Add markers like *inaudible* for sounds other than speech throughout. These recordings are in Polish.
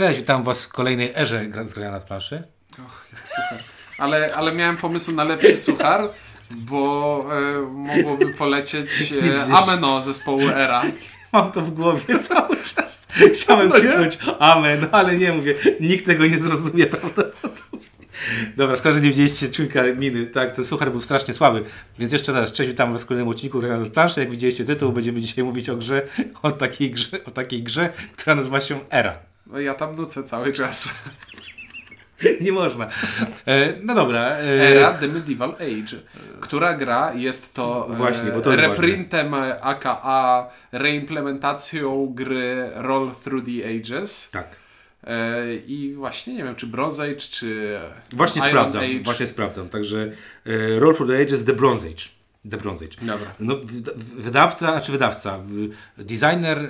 Cześć, witam Was w kolejnej erze z grania na planszy. Och, jak super. Ale, ale miałem pomysł na lepszy suchar, bo e, mogłoby polecieć e, Ameno zespołu Era. Mam to w głowie *laughs* cały czas. Chciałem krzyknąć amen, ale nie mówię. Nikt tego nie zrozumie *laughs* prawdopodobnie. Dobra, szkoda, że nie widzieliście czujka miny. Tak, ten suchar był strasznie słaby. Więc jeszcze raz, cześć, witam Was w kolejnym odcinku grania na planszy. Jak widzieliście tytuł, będziemy dzisiaj mówić o grze, o takiej grze, o takiej grze która nazywa się Era. No ja tam nucę cały czas. *laughs* Nie można. E, no dobra. E, Era The Medieval Age. Która gra jest to, e, Właśnie, bo to jest reprintem e, aka reimplementacją gry Roll Through the Ages. Tak. E, I właśnie nie wiem, czy Bronze Age, czy Właśnie Iron sprawdzam, Age. właśnie sprawdzam. Także e, Roll for the Ages The Bronze Age. The Bronze Age. Dobra. No, wyda- wydawca, znaczy wydawca, designer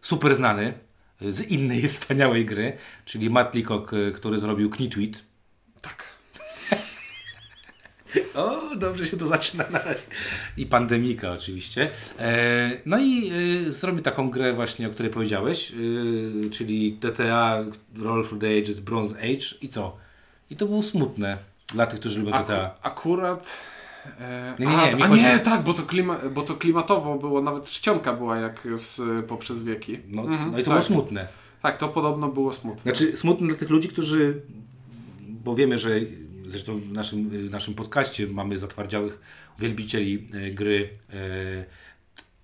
super znany z innej *laughs* wspaniałej gry, czyli Matt Leacock, y, który zrobił Knitweet. Tak. *laughs* O, dobrze się to zaczyna na razie. I Pandemika oczywiście. E, no i y, zrobił taką grę właśnie, o której powiedziałeś, czyli TTA Roll for the Ages Bronze Age i co? I to było smutne dla tych, którzy lubią TTA. akurat. E, Nie, nie, a, nie, mi a chodzi- nie, tak, bo to, klima, bo to klimatowo było, nawet czcionka była jak z poprzez wieki. No, Mhm, no i to tak. było smutne. Tak, to podobno było smutne. Znaczy smutne dla tych ludzi, którzy, bo wiemy, że zresztą w naszym, naszym podcaście mamy zatwardziałych wielbicieli e, gry e,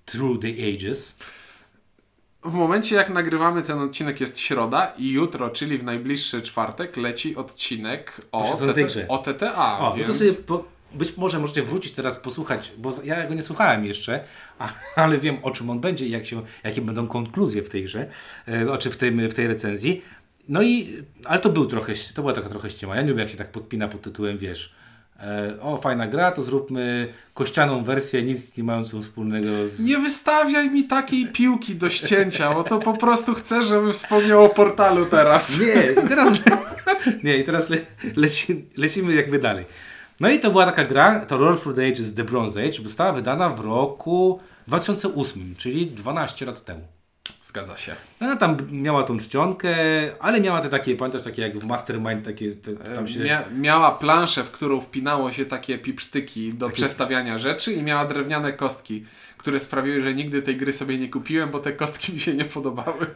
Through the Ages. W momencie jak nagrywamy ten odcinek jest środa i jutro, czyli w najbliższy czwartek leci odcinek o. TT, o TTA, O, więc... no to sobie po, być może możecie wrócić teraz posłuchać, bo ja go nie słuchałem jeszcze, *laughs* ale wiem o czym on będzie i jak się, jakie będą konkluzje w tej grze, e, czy w, tym, w tej recenzji. No i, ale to był trochę, to była taka trochę ściema. Ja nie lubię jak się tak podpina pod tytułem, wiesz, e, o fajna gra, to zróbmy kościaną wersję, nic nie mającą wspólnego z... Nie wystawiaj mi takiej piłki do ścięcia, bo to po prostu chcę, żebym wspomniał o portalu teraz. Nie, teraz, *laughs* nie, i teraz le, leci, lecimy jakby dalej. No i to była taka gra, to Roll for the Ages The Bronze Age, została wydana w roku 2008, czyli 12 lat temu. Zgadza się. Ona tam miała tą czcionkę, ale miała te takie, pamiętasz, takie jak w Mastermind, takie te, tam się... Mia miała planszę, w którą wpinało się takie pipsztyki do przestawiania rzeczy i miała drewniane kostki, które sprawiły, że nigdy tej gry sobie nie kupiłem, bo te kostki mi się nie podobały.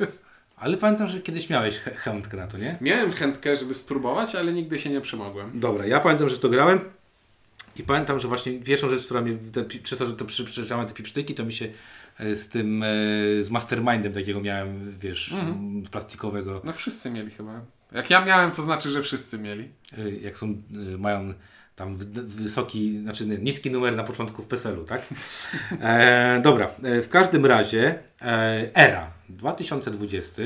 Ale pamiętam, że kiedyś miałeś chętkę na to, nie? Miałem chętkę, żeby spróbować, ale nigdy się nie przemogłem. Dobra, ja pamiętam, że to grałem i pamiętam, że właśnie pierwszą rzecz, która mnie, te, przez to, że to przeczytałem te pipsztyki, to mi się e, z tym, e, z mastermindem takiego miałem, wiesz, m, plastikowego, No wszyscy mieli chyba. Jak ja miałem, to znaczy, że wszyscy mieli. e, jak są, mają tam wy- wysoki, znaczy niski numer na początku w PESEL-u, tak? *laughs* E, dobra, w każdym razie e, ERA 2020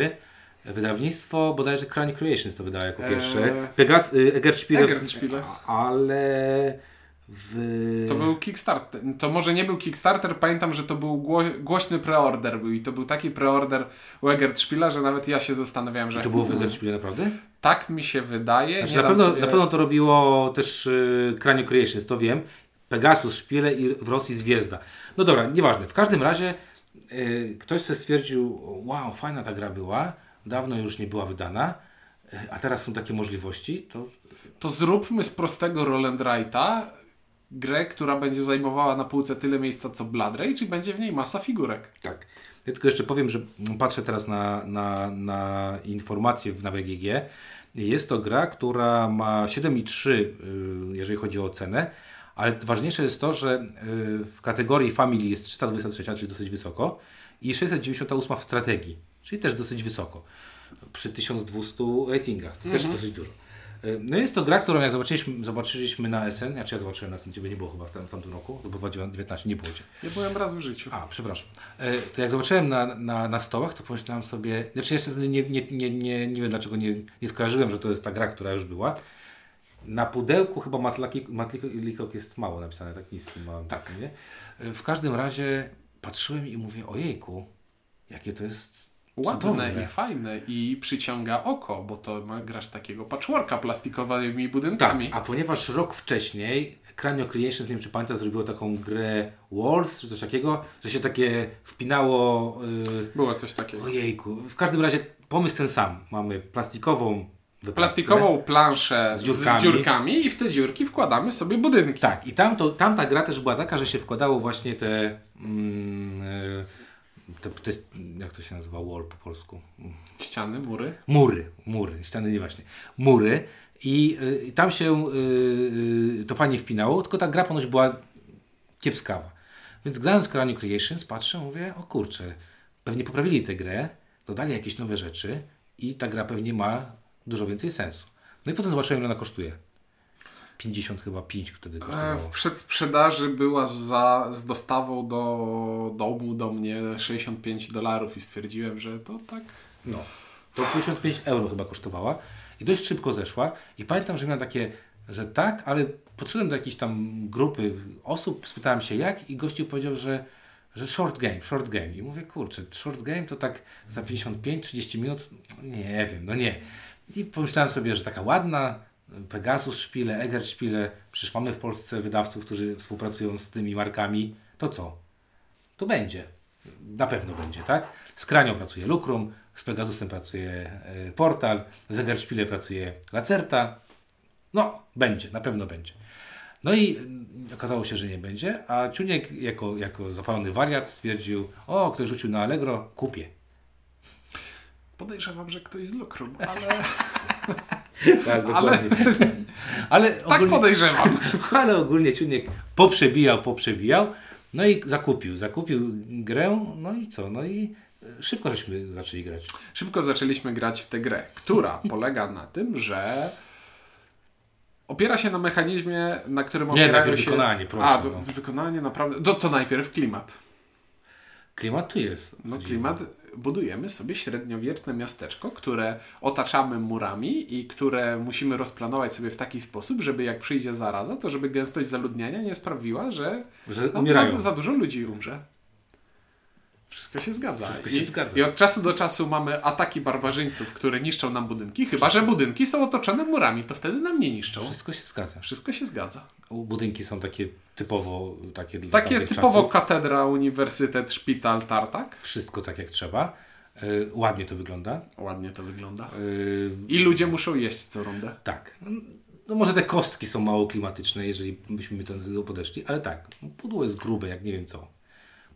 Wydawnictwo bodajże Crown Creations to wydało jako pierwsze. Eee, Pegas, y, Egerspiele, Egerspiele. ale w... To był Kickstarter. To może nie był Kickstarter, pamiętam, że to był gło głośny preorder był i to był taki preorder u Egertspiela, że nawet ja się zastanawiałem, że To było w Egerspiele naprawdę? tak mi się wydaje. Znaczy, na, pewno, sobie- na pewno to robiło też y, Creations, to wiem. Pegasus, Szpile i w Rosji Zwiezda. No dobra, nieważne. W każdym razie ktoś sobie stwierdził, wow, fajna ta gra była, dawno już nie była wydana, y, a teraz są takie możliwości, to To zróbmy z prostego Roll and Write'a grę, która będzie zajmowała na półce tyle miejsca co Blood Rage i będzie w niej masa figurek. tak. Ja tylko jeszcze powiem, że patrzę teraz na, na, na informacje w- na BGG. Jest to gra, która ma 7,3 y, jeżeli chodzi o ocenę, ale ważniejsze jest to, że y, w kategorii Family jest 323, czyli dosyć wysoko i 698 w strategii, czyli też dosyć wysoko. Przy 1200 ratingach, to też dosyć dużo. Y, No jest to gra, którą jak zobaczyliśmy, zobaczyliśmy na SN, znaczy ja zobaczyłem na SN, Ciebie nie było chyba w, tam, w tamtym roku, to było 2019, nie było Cię. Ja byłem raz w życiu. A, przepraszam. E, To jak zobaczyłem na, na, na stołach, to pomyślałem sobie, znaczy jeszcze nie, nie, nie, nie, nie wiem dlaczego nie, nie skojarzyłem, że to jest ta gra, która już była. Na pudełku chyba Matlikok jest mało napisane, tak niskim małym. Tak. Nie? W każdym razie patrzyłem i mówię, ojejku, jakie to jest Ładne cudowne. i fajne i przyciąga oko, bo to ma, grasz takiego patchworka plastikowymi Tak, budynkami. a ponieważ rok wcześniej Cranio Creations, nie wiem czy pamiętasz, zrobiło taką grę Wars, czy coś takiego, że się takie wpinało... Yy, Było coś takiego. Ojejku, w każdym razie pomysł ten sam. Mamy plastikową. Plastikową planszę z Z dziurkami. dziurkami. i w te dziurki wkładamy sobie budynki. Tak, i tam to, tamta gra też była taka, że się wkładało właśnie te, mm, e, te, te jak to się nazywa, wall po polsku? Ściany, mury. Mury, mury, ściany nie właśnie, mury i, i tam się y, to fajnie wpinało, tylko ta gra ponoć była kiepskawa. Więc grając Cranium Creations patrzę, mówię, o kurczę, pewnie poprawili tę grę, dodali jakieś nowe rzeczy i ta gra pewnie ma dużo więcej sensu. No i potem zobaczyłem, ile ona kosztuje. 50 chyba 5 wtedy E, W kosztowało. przedsprzedaży była za, z dostawą do domu do mnie 65 dolarów i stwierdziłem, że to tak. No. To 55 euro chyba kosztowała i dość szybko zeszła. I pamiętam, że miałem takie, że tak, ale podszedłem do jakiejś tam grupy osób, spytałem się jak i gościu powiedział, że, że short game, short game. I mówię, kurczę, short game to tak za 55-30 minut, nie wiem, no nie. I pomyślałem sobie, że taka ładna, Pegasus szpile, Eger szpile, przecież mamy w Polsce wydawców, którzy współpracują z tymi markami, to co? To będzie. Na pewno będzie, tak? Z Kranią pracuje Lucrum, z Pegasusem pracuje e, Portal, z Egerspile pracuje Lacerta. No, będzie, na pewno będzie. No i mm, okazało się, że nie będzie, a Ciuniek jako, jako zapalony wariat stwierdził, o, ktoś rzucił na Allegro, kupię. Podejrzewam, że ktoś z Lucrum, ale *laughs* Tak, Ale- dokładnie. ale, tak ogólnie, podejrzewam. *laughs* ale ogólnie Ciuniek poprzebijał, poprzebijał, no i zakupił, zakupił grę, no i co, no i e, szybko żeśmy zaczęli grać. Szybko zaczęliśmy grać w tę grę, która *laughs* polega na tym, że opiera się na mechanizmie, na którym Nie, opierają najpierw się... wykonanie, proszę, A, to, no. wykonanie naprawdę... To, to najpierw klimat. Klimat tu jest. No klimat, budujemy sobie średniowieczne miasteczko, które otaczamy murami i które musimy rozplanować sobie w taki sposób, żeby jak przyjdzie zaraza, to żeby gęstość zaludniania nie sprawiła, że Że umierają. za, za dużo ludzi umrze. Wszystko się zgadza. Wszystko I, się zgadza. I od czasu do czasu mamy ataki barbarzyńców, które niszczą nam budynki, chyba że budynki są otoczone murami, to wtedy nam nie niszczą. Wszystko się zgadza. Wszystko się zgadza. Budynki są takie typowo takie dla Takie typowo czasów. katedra, uniwersytet, szpital, tartak. Wszystko tak jak trzeba. Y, ładnie to wygląda. Ładnie to wygląda. Y, I ludzie muszą jeść co rundę. tak. No może te kostki są mało klimatyczne, jeżeli byśmy do tego podeszli, ale tak. Pudło jest grube, jak nie wiem co.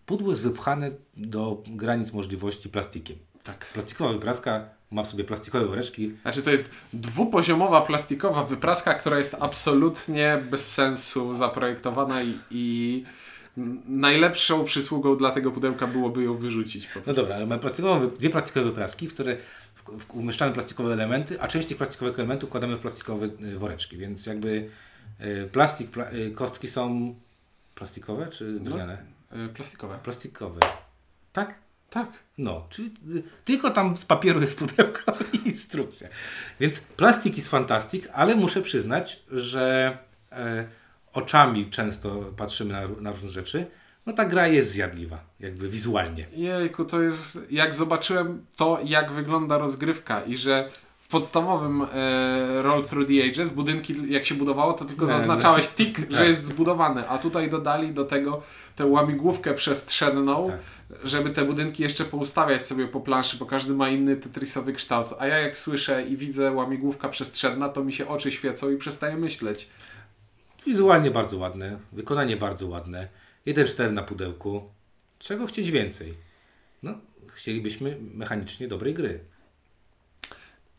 Pudło jest wypchane do granic możliwości plastikiem. Tak. Plastikowa wypraska ma w sobie plastikowe woreczki. Znaczy to jest dwupoziomowa plastikowa wypraska, która jest absolutnie bez sensu zaprojektowana i, i najlepszą przysługą dla tego pudełka byłoby ją wyrzucić. No dobra, ale mamy plastikowe, dwie plastikowe wypraski, w które umieszczamy plastikowe elementy, a część tych plastikowych elementów wkładamy w plastikowe y, woreczki, więc jakby y, plastik, pla, y, kostki są plastikowe czy drewniane? Y, Plastikowe. Plastikowe. Tak? Tak. No, czyli y, tylko tam z papieru jest pudełko *laughs* i instrukcja. Więc plastik jest fantastik, ale muszę przyznać, że e, oczami często patrzymy na, na różne rzeczy. No ta gra jest zjadliwa, jakby wizualnie. Jejku, to jest... Jak zobaczyłem to, jak wygląda rozgrywka i że podstawowym e, Roll Through the Ages budynki, jak się budowało, to tylko zaznaczałeś tik, że Tak. jest zbudowany, a tutaj dodali do tego tę łamigłówkę przestrzenną, Tak. żeby te budynki jeszcze poustawiać sobie po planszy, bo każdy ma inny tetrisowy kształt. A ja jak słyszę i widzę łamigłówka przestrzenna, to mi się oczy świecą i przestaję myśleć. Wizualnie bardzo ładne, wykonanie bardzo ładne. 1.4 na pudełku. Czego chcieć więcej? No, chcielibyśmy mechanicznie dobrej gry.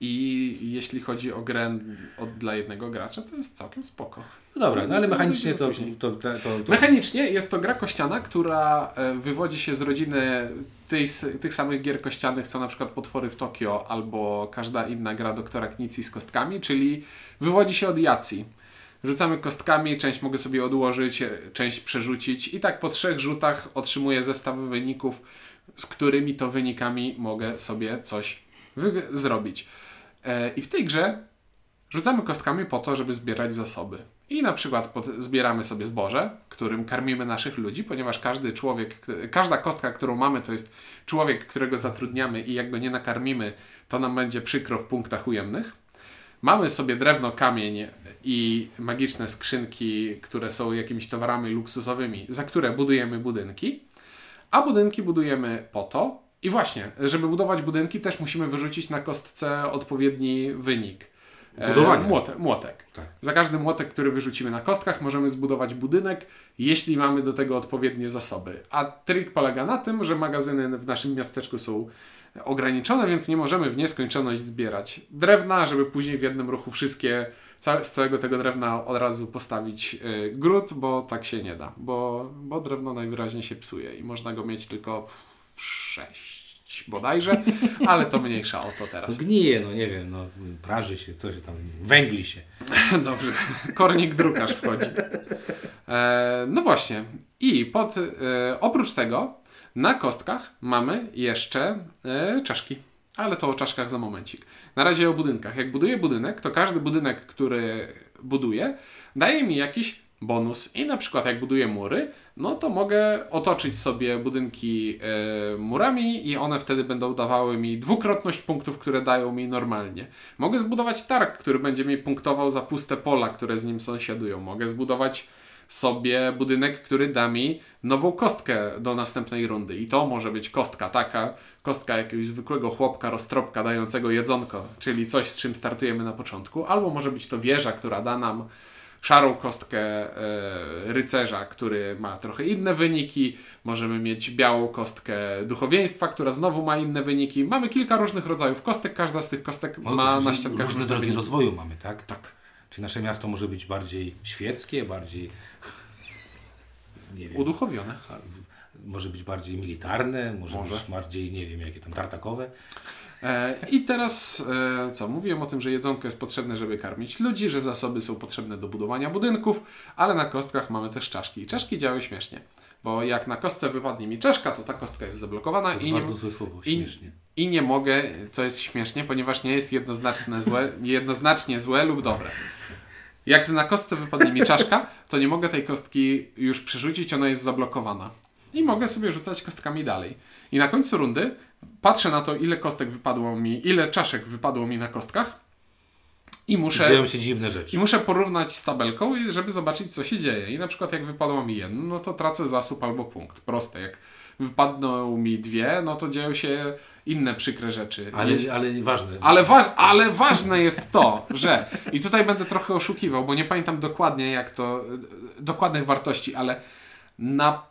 I jeśli chodzi o grę od, dla jednego gracza, to jest całkiem spoko. No dobra, no ale mechanicznie to, to, to, to, Mechanicznie jest to gra kościana, która e, wywodzi się z rodziny tej, tych samych gier kościanych, co na przykład Potwory w Tokio albo każda inna gra doktora Knici z kostkami, czyli wywodzi się od Jacji. Rzucamy kostkami, część mogę sobie odłożyć, e, część przerzucić i tak po trzech rzutach otrzymuję zestawy wyników, z którymi to wynikami mogę sobie coś zrobić. E, I w tej grze Rzucamy kostkami po to, żeby zbierać zasoby. I na przykład zbieramy sobie zboże, którym karmimy naszych ludzi, ponieważ każdy człowiek, każda kostka, którą mamy, to jest człowiek, którego zatrudniamy i jak go nie nakarmimy, to nam będzie przykro w punktach ujemnych. Mamy sobie drewno, kamień i magiczne skrzynki, które są jakimiś towarami luksusowymi, za które budujemy budynki. A budynki budujemy po to, I właśnie, żeby budować budynki, też musimy wyrzucić na kostce odpowiedni wynik. E, Budowania. Młotek. Tak. Za każdy młotek, który wyrzucimy na kostkach, możemy zbudować budynek, jeśli mamy do tego odpowiednie zasoby. A trik polega na tym, że magazyny w naszym miasteczku są ograniczone, więc nie możemy w nieskończoność zbierać drewna, żeby później w jednym ruchu wszystkie, z całego tego drewna od razu postawić y, gród, bo tak się nie da. Bo, bo drewno najwyraźniej się psuje i można go mieć tylko w sześć bodajże, ale to mniejsza o to teraz. Zgnije, no nie wiem, no praży się, coś tam, węgli się. *laughs* Dobrze, kornik drukarz wchodzi. E, no właśnie. I pod, e, oprócz tego na kostkach mamy jeszcze e, czaszki. Ale to o czaszkach za momencik. Na razie o budynkach. Jak buduję budynek, to każdy budynek, który buduję, daje mi jakiś bonus. I na przykład jak buduję mury, no to mogę otoczyć sobie budynki e, murami i one wtedy będą dawały mi dwukrotność punktów, które dają mi normalnie. Mogę zbudować targ, który będzie mi punktował za puste pola, które z nim sąsiadują. Mogę zbudować sobie budynek, który da mi nową kostkę do następnej rundy. I to może być kostka taka, kostka jakiegoś zwykłego chłopka, roztropka dającego jedzonko, czyli coś, z czym startujemy na początku. Albo może być to wieża, która da nam szarą kostkę e, rycerza, który ma trochę inne wyniki. Możemy mieć białą kostkę duchowieństwa, która znowu ma inne wyniki. Mamy kilka różnych rodzajów kostek. Każda z tych kostek No, ma na ściankach Różne różne drogi wyniki. rozwoju mamy, tak? Tak. Czy nasze miasto może być bardziej świeckie, bardziej. Nie wiem. Uduchowione. Może być bardziej militarne, może, Może. być bardziej, nie wiem, jakie tam tartakowe. E, I teraz e, co? Mówiłem o tym, że jedzonko jest potrzebne, żeby karmić ludzi, że zasoby są potrzebne do budowania budynków, ale na kostkach mamy też czaszki. I czaszki działają śmiesznie, bo jak na kostce wypadnie mi czaszka, to ta kostka jest zablokowana To jest i nie, bardzo złe słowo, i, śmiesznie. i nie mogę, to jest śmiesznie, ponieważ nie jest jednoznaczne złe, jednoznacznie złe lub dobre. Jak na kostce wypadnie mi czaszka, to nie mogę tej kostki już przerzucić, ona jest zablokowana. I mogę sobie rzucać kostkami dalej. I na końcu rundy patrzę na to, ile kostek wypadło mi, ile czaszek wypadło mi na kostkach i muszę, Dzieją się dziwne rzeczy. i muszę porównać z tabelką, żeby zobaczyć, co się dzieje. I na przykład jak wypadło mi jedno, no to tracę zasób albo punkt. Proste. Jak wypadną mi dwie, no to dzieją się inne przykre rzeczy. Ale, Jeśli- ale ważne. ale, waż, ale ważne jest to, że i tutaj będę trochę oszukiwał, bo nie pamiętam dokładnie jak to, dokładnych wartości, ale na,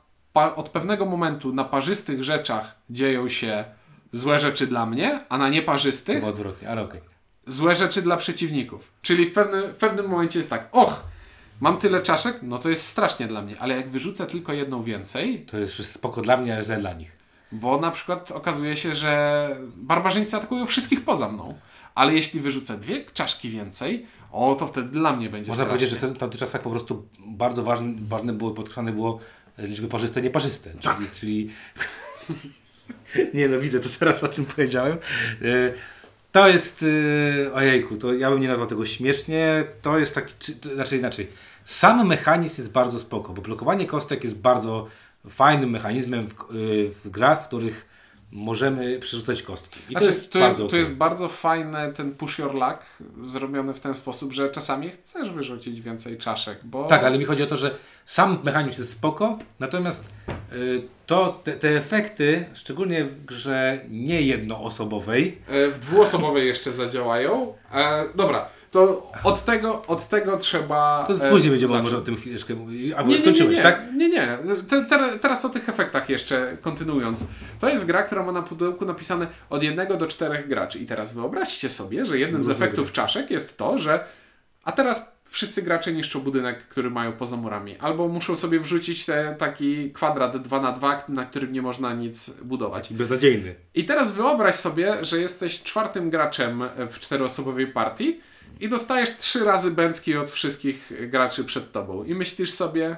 od pewnego momentu na parzystych rzeczach dzieją się złe rzeczy dla mnie, a na nieparzystych odwrotnie, ale okej. złe rzeczy dla przeciwników. Czyli w pewnym, w pewnym momencie jest tak, och, mam tyle czaszek, no to jest strasznie dla mnie, ale jak wyrzucę tylko jedną więcej, To jest spoko dla mnie, ale źle dla nich. bo na przykład okazuje się, że barbarzyńcy atakują wszystkich poza mną. Ale jeśli wyrzucę dwie czaszki więcej, o to wtedy dla mnie będzie Można strasznie. powiedzieć, że w tamtych czasach po prostu bardzo ważne, ważne było, podkreślane było e, liczby parzyste nieparzyste. Tak. Czyli, czyli... *laughs* nie no, widzę to teraz, o czym powiedziałem. E, To jest, e, ojejku, to ja bym nie nazwał tego śmiesznie, to jest taki, czy, to, znaczy inaczej, sam mechanizm jest bardzo spoko, bo blokowanie kostek jest bardzo fajnym mechanizmem w, e, w grach, w których możemy przerzucać kostki. I Znaczy, to jest to, jest, bardzo to okej. jest bardzo fajne ten push your luck zrobiony w ten sposób, że czasami chcesz wyrzucić więcej czaszek, bo Tak, ale mi chodzi o to, że sam mechanizm jest spoko, natomiast to, te, te efekty, szczególnie w grze nie jednoosobowej, E, w dwuosobowej jeszcze zadziałają. E, dobra, to od tego, od tego trzeba. to e, później będziemy zacząć. może o tym chwileczkę mówić. Albo Nie, nie, nie, nie, tak? nie, nie. Te, te, teraz o tych efektach jeszcze kontynuując. To jest gra, która ma na pudełku napisane od jednego do czterech graczy. I teraz wyobraźcie sobie, że jednym z efektów czaszek jest to, że a teraz wszyscy gracze niszczą budynek, który mają poza murami. Albo muszą sobie wrzucić te, taki kwadrat 2 na 2 na którym nie można nic budować. Beznadziejny. I teraz wyobraź sobie, że jesteś czwartym graczem w czteroosobowej partii i dostajesz trzy razy bęcki od wszystkich graczy przed tobą. I myślisz sobie,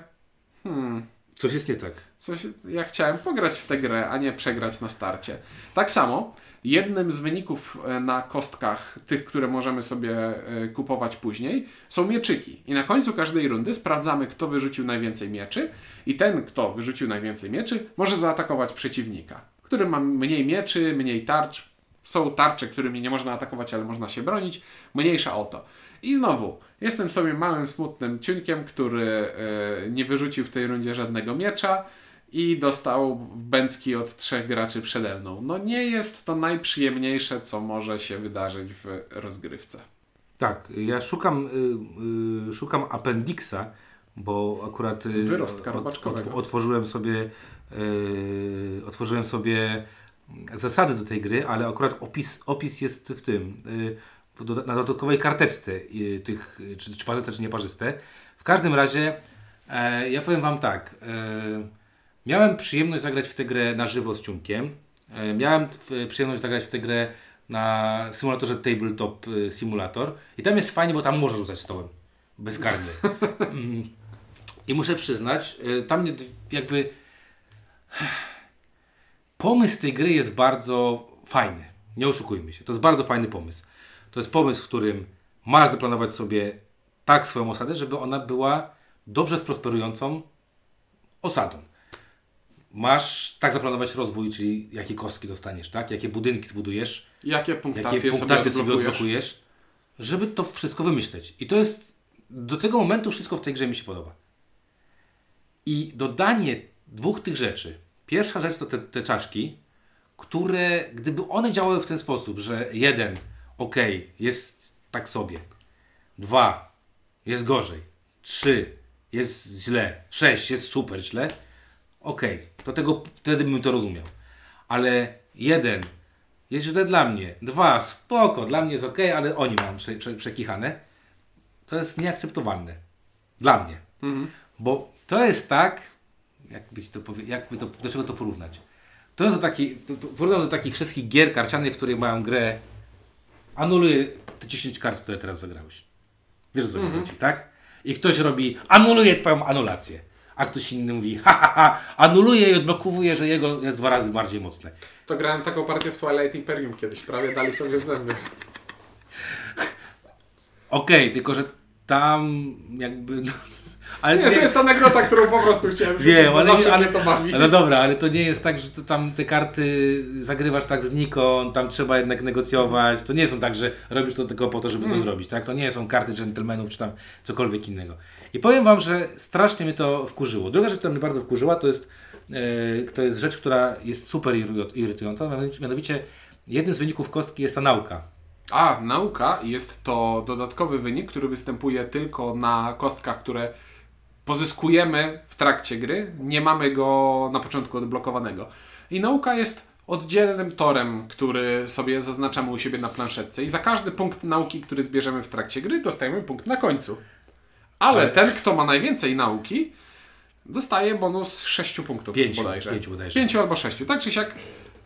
hmm, Coś jest nie tak. coś, ja chciałem pograć w tę grę, a nie przegrać na starcie. Tak samo, jednym z wyników e, na kostkach, tych, które możemy sobie e, kupować później, są mieczyki. I na końcu każdej rundy sprawdzamy, kto wyrzucił najwięcej mieczy i ten, kto wyrzucił najwięcej mieczy, może zaatakować przeciwnika, który ma mniej mieczy, mniej tarcz. Są tarcze, którymi nie można atakować, ale można się bronić. Mniejsza o to. I znowu, jestem sobie małym, smutnym ciuńkiem, który e, nie wyrzucił w tej rundzie żadnego miecza i dostał bęcki od trzech graczy przede mną. No nie jest to najprzyjemniejsze, co może się wydarzyć w rozgrywce. Tak, ja szukam, y, y, szukam appendixa, bo akurat y, Wyrostka robaczkowego. otworzyłem sobie y, otworzyłem sobie zasady do tej gry, ale akurat opis, opis jest w tym w doda- na dodatkowej karteczce tych, czy, czy parzyste, czy nieparzyste. W każdym razie e, ja powiem Wam tak. E, miałem przyjemność zagrać w tę grę na żywo z Ciunkiem. E, miałem przyjemność zagrać w tę grę na symulatorze Tabletop y, Simulator. I tam jest fajnie, bo tam można rzucać stołem. Bezkarnie. *laughs* Mm. I muszę przyznać, y, tam mnie jakby pomysł tej gry jest bardzo fajny. Nie oszukujmy się. To jest bardzo fajny pomysł. To jest pomysł, w którym masz zaplanować sobie tak swoją osadę, żeby ona była dobrze sprosperującą osadą. Masz tak zaplanować rozwój, czyli jakie kostki dostaniesz, tak? Jakie budynki zbudujesz, Jakie punktacje, jakie sobie punktacje sobie odblokujesz? odblokujesz, żeby to wszystko wymyśleć. I to jest, do tego momentu wszystko w tej grze mi się podoba. I dodanie dwóch tych rzeczy. Pierwsza rzecz to te, te czaszki, które gdyby one działały w ten sposób, że jeden, ok, jest tak sobie, dwa, jest gorzej, trzy, jest źle, sześć, jest super źle, okej, to tego, wtedy bym to rozumiał. Ale jeden, jest źle dla mnie, dwa, spoko, dla mnie jest ok, ale oni mają prze, prze, przekichane, to jest nieakceptowalne. Dla mnie. Bo to jest tak, jakby to jakby to, do czego to porównać? To jest do taki, porównam do takich wszystkich gier karcianych, które mają grę, anuluję te 10 kart, które teraz zagrałeś. Wiesz o co mi chodzi, tak? I ktoś robi, anuluje twoją anulację. A ktoś inny mówi, ha, ha, ha, anuluje i odblokowuje, że jego jest dwa razy bardziej mocne. To grałem taką partię w Twilight Imperium kiedyś, prawie dali sobie w zęby. Okej, tylko że tam jakby... No, ale Nie, to jest anegdota, którą po prostu chciałem rzucić, Wiem, ale, zawsze ale, mnie to bawi. ale dobra, ale to nie jest tak, że to tam te karty zagrywasz tak znikąd, tam trzeba jednak negocjować. To nie są tak, że robisz to tylko po to, żeby to zrobić, tak? To nie są karty dżentelmenów czy tam cokolwiek innego. I powiem Wam, że strasznie mnie to wkurzyło. Druga rzecz, która mnie bardzo wkurzyła, to jest, e, to jest rzecz, która jest super irytująca, mianowicie jednym z wyników kostki jest ta nauka. A, nauka jest to dodatkowy wynik, który występuje tylko na kostkach, które pozyskujemy w trakcie gry. Nie mamy go na początku odblokowanego. I nauka jest oddzielnym torem, który sobie zaznaczamy u siebie na planszetce. I za każdy punkt nauki, który zbierzemy w trakcie gry, dostajemy punkt na końcu. Ale, Ale- ten, kto ma najwięcej nauki, dostaje bonus 6 punktów Pięciu, bodajże. pięciu bodajże. Pięciu albo 6. Tak czy siak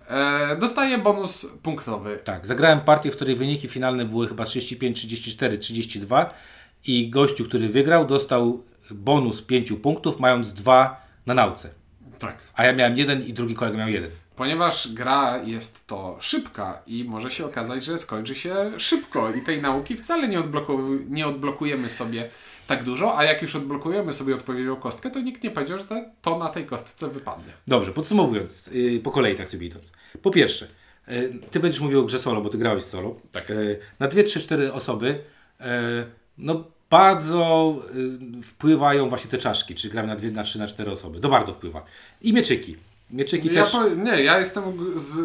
e, dostaje bonus punktowy. Tak, zagrałem partię, w której wyniki finalne były chyba 35, 34, 32 i gościu, który wygrał, dostał bonus 5 punktów, mając dwa na nauce. Tak. A ja miałem jeden i drugi kolega miał jeden. Ponieważ gra jest to szybka i może się okazać, że skończy się szybko i tej nauki wcale nie, odbloku- nie odblokujemy sobie tak dużo, a jak już odblokujemy sobie odpowiednią kostkę, to nikt nie powiedział, że to na tej kostce wypadnie. Dobrze, podsumowując, yy, po kolei tak sobie idąc. Po pierwsze, yy, ty będziesz mówił o grze solo, bo ty grałeś solo. Tak. Yy, na dwie, trzy, cztery osoby, yy, no bardzo yy, wpływają właśnie te czaszki, czy gramy na dwie, na trzy, na cztery osoby. To bardzo wpływa. I mieczyki. Mieczyki Ja też... po, nie, ja jestem z,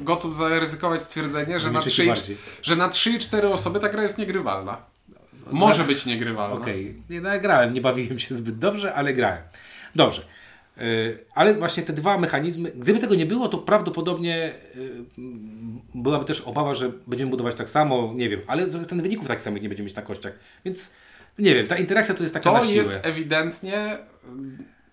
gotów zaryzykować stwierdzenie, że na, Mieczyki 3, i cz- bardziej. że na 3 i 4 osoby ta gra jest niegrywalna. Może być niegrywalna. Okej, nie no, ja grałem, nie bawiłem się zbyt dobrze, ale grałem. Dobrze. Yy, ale właśnie te dwa mechanizmy, gdyby tego nie było, to prawdopodobnie m, byłaby też obawa, że będziemy budować tak samo, nie wiem, ale z drugiej strony wyników tak samych nie będziemy mieć na kościach, więc nie wiem, ta interakcja to jest taka To na siłę. jest ewidentnie.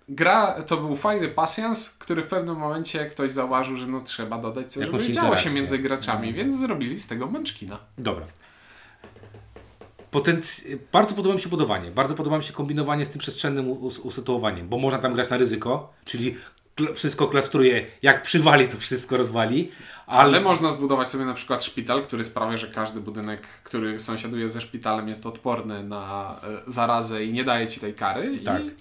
Gra to był fajny pasjans, który w pewnym momencie ktoś zauważył, że no trzeba dodać coś, Jakąś żeby działo się między graczami, więc zrobili z tego męczkina. Dobra. Potenc... Bardzo podoba mi się budowanie, bardzo podoba mi się kombinowanie z tym przestrzennym us- usytuowaniem, bo można tam grać na ryzyko, czyli wszystko klastruje, jak przywali, to wszystko rozwali, Ale można zbudować sobie na przykład szpital, który sprawia, że każdy budynek, który sąsiaduje ze szpitalem jest odporny na e, zarazę i nie daje ci tej kary. Tak. I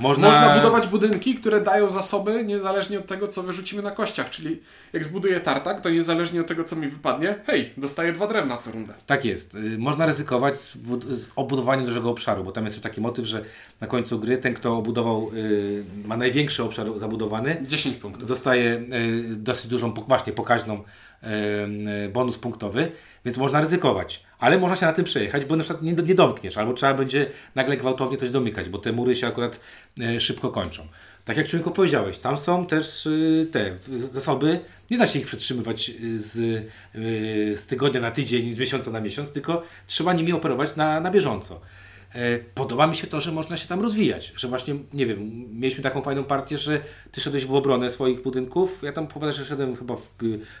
Można- Można budować budynki, które dają zasoby niezależnie od tego, co wyrzucimy na kościach. Czyli jak zbuduję tartak, to niezależnie od tego, co mi wypadnie, hej, dostaję dwa drewna co rundę. Tak jest. Y, Można ryzykować z, z obudowaniem dużego obszaru, bo tam jest też taki motyw, że na końcu gry ten, kto obudował, y, ma największy obszar zabudowany, 10 punktów. dostaje y, dosyć dużą, właśnie pokaźną y, bonus punktowy, więc można ryzykować. Ale można się na tym przejechać, bo na przykład nie, nie domkniesz, albo trzeba będzie nagle gwałtownie coś domykać, bo te mury się akurat szybko kończą. Tak jak człowieku powiedziałeś, tam są też te zasoby, nie da się ich przetrzymywać z, z tygodnia na tydzień, z miesiąca na miesiąc, tylko trzeba nimi operować na, na bieżąco. E, Podoba mi się to, że można się tam rozwijać, że właśnie, nie wiem, mieliśmy taką fajną partię, że ty szedłeś w obronę swoich budynków, ja tam powiadam, że szedłem chyba w,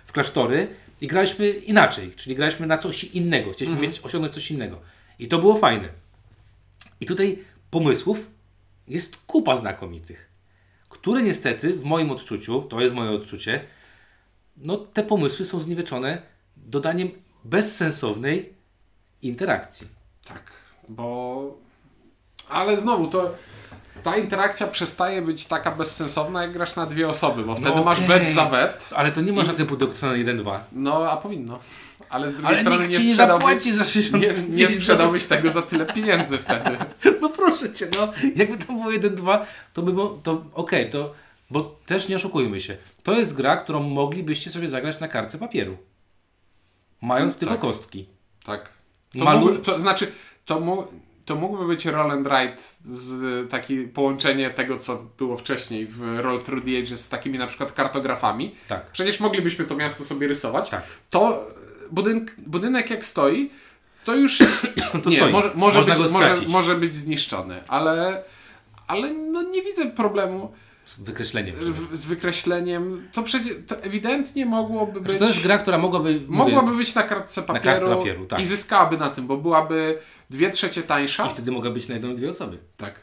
w klasztory i graliśmy inaczej, czyli graliśmy na coś innego, chcieliśmy mieć, osiągnąć coś innego. I to było fajne. I tutaj pomysłów jest kupa znakomitych, które niestety w moim odczuciu, to jest moje odczucie, no te pomysły są zniweczone dodaniem bezsensownej interakcji. Tak, bo. Ale znowu to. Ta interakcja przestaje być taka bezsensowna, jak grasz na dwie osoby, bo wtedy masz okej. wet za wet. Ale to nie ma żadnego produktu na 1-2. No, a powinno. Ale z drugiej Ale strony nie sprzedałbyś, zapłaci za 60 nie, nie sprzedałbyś tego za tyle pieniędzy wtedy. *laughs* No proszę cię, no. Jakby tam było 1-2, to by było, to okej, to, bo też nie oszukujmy się. To jest gra, którą moglibyście sobie zagrać na kartce papieru. Mając tylko tak. kostki. Tak. To, Malu- mógł, to znaczy, to, mu, to mógłby być roll and write z taki połączenie tego, co było wcześniej w Roll Through the Ages z takimi na przykład kartografami. Tak. Przecież moglibyśmy to miasto sobie rysować. Tak. To budynek, budynek jak stoi, to już *coughs* To nie, stoi. może, może, Można być, może, może być zniszczony, ale, ale no nie widzę problemu wykreśleniem. w, z wykreśleniem. To przecież to ewidentnie mogłoby być. Znaczy, to jest gra, która mogłaby... mówię, Mogłaby być na kartce papieru, kartce papieru, tak. i zyskałaby na tym, bo byłaby dwie trzecie tańsza. I wtedy mogła być na jedną, dwie osoby. Tak.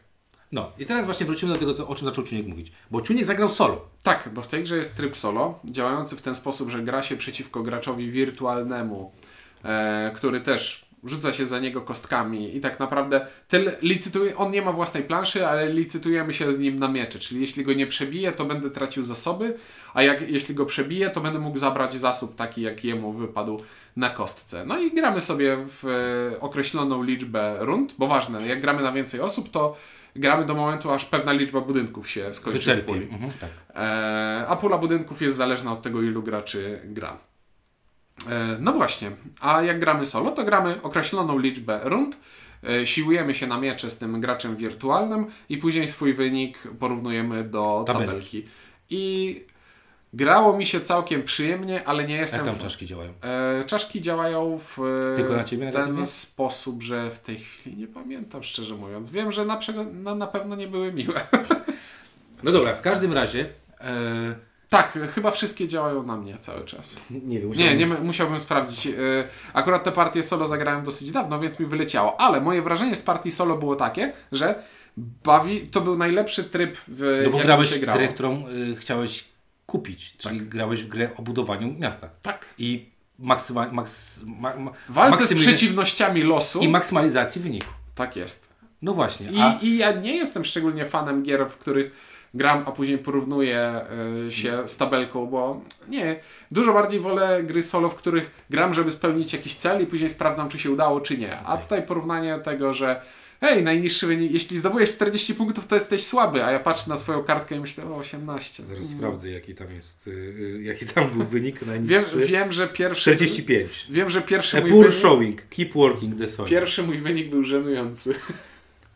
No i teraz właśnie wrócimy do tego, co, o czym zaczął Czuniek mówić. Bo Czuniek zagrał solo. Tak, bo w tej grze jest tryb solo, działający w ten sposób, że gra się przeciwko graczowi wirtualnemu, e, który też rzuca się za niego kostkami i tak naprawdę tyle, licytuje, on nie ma własnej planszy, ale licytujemy się z nim na miecze, czyli jeśli go nie przebije, to będę tracił zasoby, a jak, jeśli go przebije, to będę mógł zabrać zasób taki, jak jemu wypadł na kostce. No i gramy sobie w e, określoną liczbę rund, bo ważne, jak gramy na więcej osób, to gramy do momentu, aż pewna liczba budynków się skończy w Wyczerpie. puli. Mhm, tak. E, a pula budynków jest zależna od tego, ilu graczy gra. E, no właśnie, a jak gramy solo, to gramy określoną liczbę rund, e, siłujemy się na miecze z tym graczem wirtualnym i później swój wynik porównujemy do Tabelki. tabelki. I grało mi się całkiem przyjemnie, ale nie jestem... Jak tam w- czaszki działają? E, czaszki działają w Tylko na ciebie ten sposób, że w tej chwili nie pamiętam, szczerze mówiąc. Wiem, że na, na, na pewno nie były miłe. No dobra, w każdym razie... E, tak, chyba wszystkie działają na mnie cały czas. nie wiem, Nie, musiałbym- nie m- musiałbym sprawdzić. Yy, Akurat te partie solo zagrałem dosyć dawno, więc mi wyleciało. Ale moje wrażenie z partii solo było takie, że bawi, to był najlepszy tryb, w No bo grałeś w grę, którą y, chciałeś kupić, czyli grałeś w grę o budowaniu miasta. Tak. I maksyma, maks, ma, ma, Walce z przeciwnościami losu. I maksymalizacji wyniku. tak jest. No właśnie. I, A, I ja nie jestem szczególnie fanem gier, w których gram, a później porównuję y, się z tabelką, bo nie. Dużo bardziej wolę gry solo, w których gram, żeby spełnić jakiś cel i później sprawdzam, czy się udało, czy nie. A tutaj porównanie tego, że hej, najniższy wynik, jeśli zdobujesz 40 punktów, to jesteś słaby, a ja patrzę na swoją kartkę i myślę, o 18. Zaraz Mm. sprawdzę, jaki tam jest, y, y, jaki tam był wynik Wiem, najniższy. wiem, że pierwszy... 45. Wiem, że pierwszy A mój, poor wynik, showing. Keep working the soil. pierwszy mój wynik był żenujący. *laughs*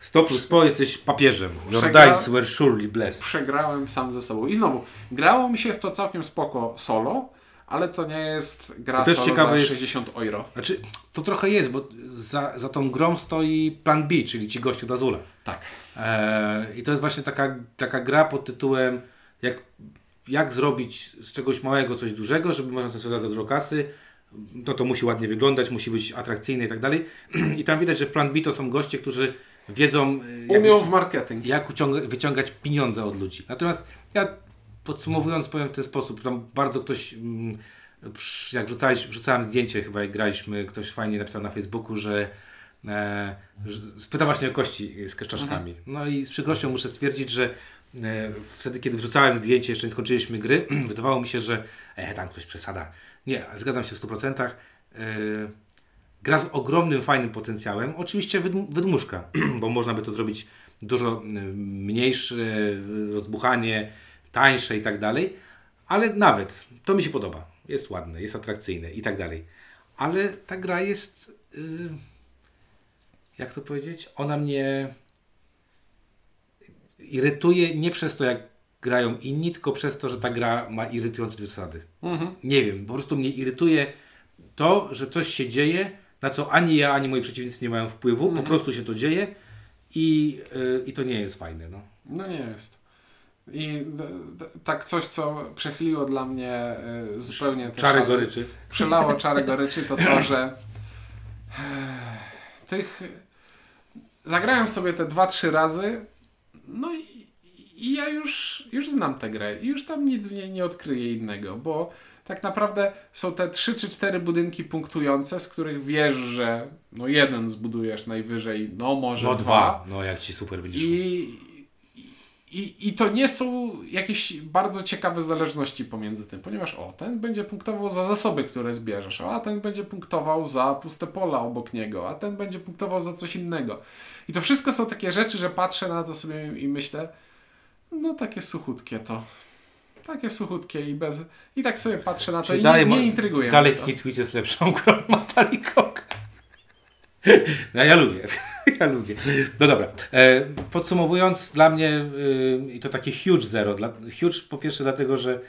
100 plus po jesteś papieżem. Your Przegra- dice were surely blessed. przegrałem sam ze sobą. I znowu, grało mi się w to całkiem spoko solo, ale to nie jest gra To też solo ciekawe za jest- 60 euro. Znaczy, to trochę jest, bo za, za tą grą stoi plan B, czyli ci goście od Azula. Tak. Eee, I to jest właśnie taka, taka gra pod tytułem jak, jak zrobić z czegoś małego coś dużego, żeby można sprzedać za dużo kasy. No to musi ładnie wyglądać, musi być atrakcyjne i tak dalej. *clears throat* I tam widać, że w plan B to są goście, którzy wiedzą jak, Umiał w marketing. jak wyciągać pieniądze od ludzi. Natomiast ja podsumowując powiem w ten sposób, tam bardzo ktoś, mm, jak wrzucałeś, wrzucałem zdjęcie chyba jak graliśmy, ktoś fajnie napisał na Facebooku, że e, spyta właśnie o kości z kaszczaszkami. No i z przykrością muszę stwierdzić, że e, wtedy, kiedy wrzucałem zdjęcie, jeszcze nie skończyliśmy gry, *clears throat* wydawało mi się, że e, tam ktoś przesada. Nie, zgadzam się w 100%. E, gra z ogromnym, fajnym potencjałem. Oczywiście wydm- wydmuszka, *clears throat* bo można by to zrobić dużo y, mniejsze, y, rozbuchanie, tańsze i tak dalej. Ale nawet, to mi się podoba. Jest ładne, jest atrakcyjne i tak dalej. Ale ta gra jest, y, jak to powiedzieć, ona mnie irytuje nie przez to, jak grają inni, tylko przez to, że ta gra ma irytujące zasady. Mhm. Nie wiem, po prostu mnie irytuje to, że coś się dzieje, na co ani ja, ani moi przeciwnicy nie mają wpływu, po prostu się to dzieje i, y, i to nie jest fajne. No. No nie jest. I tak coś, co przechyliło dla mnie y, zupełnie Czary szale- goryczy. Przelało czarę goryczy, to to, że *laughs* eh, tych zagrałem sobie te 2-3 razy, no i, i ja już, już znam tę grę i już tam nic w niej nie odkryję innego, bo tak naprawdę są te 3 czy 4 budynki punktujące, z których wiesz, że no jeden zbudujesz najwyżej, no może No dwa. No jak ci super będzie szło. I, i, I to nie są jakieś bardzo ciekawe zależności pomiędzy tym, ponieważ o, ten będzie punktował za zasoby, które zbierzesz, a ten będzie punktował za puste pola obok niego, a ten będzie punktował za coś innego. I to wszystko są takie rzeczy, że patrzę na to sobie i myślę, no takie suchutkie to. Takie suchutkie i bez. I tak sobie patrzę na to Czyli i dalej nie, nie intryguje Dalej. Hitwitch jest lepszą grą od Metallica. *laughs* No ja lubię. *laughs* Ja lubię. No dobra. E, podsumowując, dla mnie y, i to takie huge zero. Dla, huge po pierwsze dlatego, że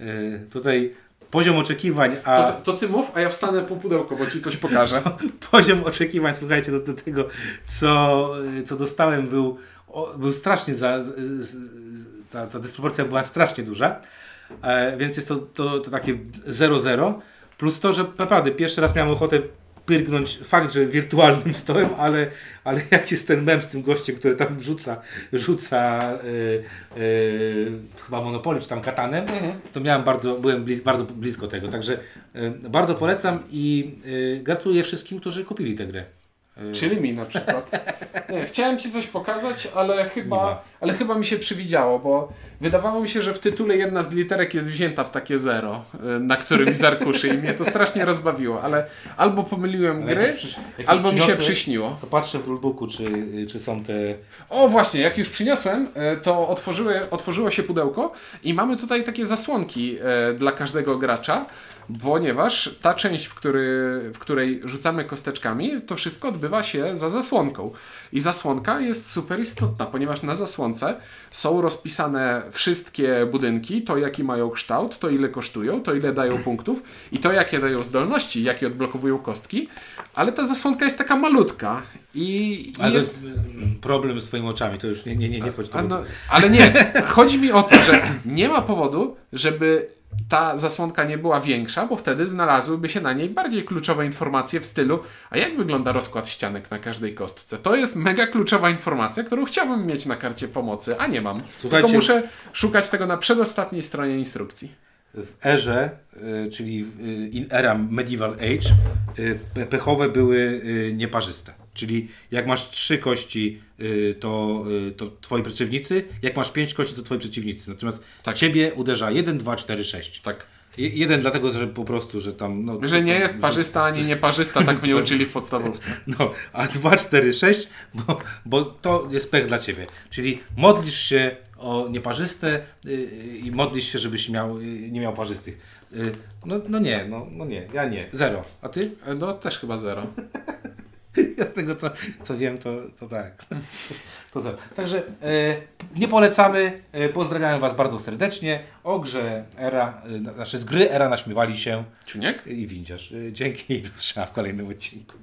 y, tutaj poziom oczekiwań, a To, to ty mów, a ja wstanę po pudełko, bo ci coś pokażę. *laughs* poziom oczekiwań, słuchajcie, do, do tego, co, co dostałem, był, o, był strasznie za. Ta, ta dysproporcja była strasznie duża. E, więc jest to, to, to takie 0-0. Plus to, że naprawdę pierwszy raz miałem ochotę pyrgnąć fakt, że wirtualnym stołem, ale, ale jak jest ten mem z tym gościem, który tam rzuca, rzuca y, y, chyba Monopoly czy tam katanem, to miałem bardzo, byłem bliz, bardzo blisko tego. Także y, bardzo polecam i gratuluję wszystkim, którzy kupili tę grę. Y, Czyli mi na przykład. Nie, chciałem Ci coś pokazać, ale chyba, ale chyba mi się przywidziało, bo wydawało mi się, że w tytule jedna z literek jest wzięta w takie zero, y, na którymś z arkuszy i mnie to strasznie rozbawiło, ale albo pomyliłem ale gry, jak już przysz- jak już albo mi się przyśniło. To patrzę w rulebooku, czy, czy są te... O właśnie, jak już przyniosłem, e, to otworzyły, otworzyło się pudełko i mamy tutaj takie zasłonki dla każdego gracza, ponieważ ta część, w, który, w której rzucamy kosteczkami, to wszystko odbywa się za zasłonką. I zasłonka jest super istotna, ponieważ na zasłonce są rozpisane wszystkie budynki, to jaki mają kształt, to ile kosztują, to ile dają punktów i to jakie dają zdolności, jakie odblokowują kostki, ale ta zasłonka jest taka malutka i, i jest... mm, problem z twoimi oczami, to już nie, nie, nie, nie do no, ale nie, *laughs* chodzi mi o to, że nie ma powodu, żeby ta zasłonka nie była większa, bo wtedy znalazłyby się na niej bardziej kluczowe informacje w stylu, a jak wygląda rozkład ścianek na każdej kostce? To jest mega kluczowa informacja, którą chciałbym mieć na karcie pomocy, a nie mam. Słuchajcie- Tylko muszę szukać tego na przedostatniej stronie instrukcji. W erze, y, czyli y, in era medieval age, y, pe- pechowe były nieparzyste. Czyli jak masz trzy kości, to, to twoi przeciwnicy, jak masz pięć kości, to twoi przeciwnicy. Natomiast Tak. ciebie uderza 1, 2, 4, 6. Tak. Je- Jeden dlatego, że po prostu, że tam... No, Że nie tam- jest parzysta ani nieparzysta, tak mnie *laughs* uczyli w podstawówce. *laughs* No, a 2, 4, 6, bo, bo to jest pech dla ciebie. Czyli modlisz się o nieparzyste y, i modlisz się, żebyś miał, y, nie miał parzystych. Y, no, no nie, no, no nie, ja nie. Zero. A ty? No też chyba zero. *laughs* Ja z tego co, co wiem, to, to tak. To zero. Także e, nie polecamy. E, pozdrawiam Was bardzo serdecznie. O grze Era, e, znaczy z gry Era naśmiewali się Czuniek? i windziarz. E, dzięki i do zobaczenia w kolejnym odcinku.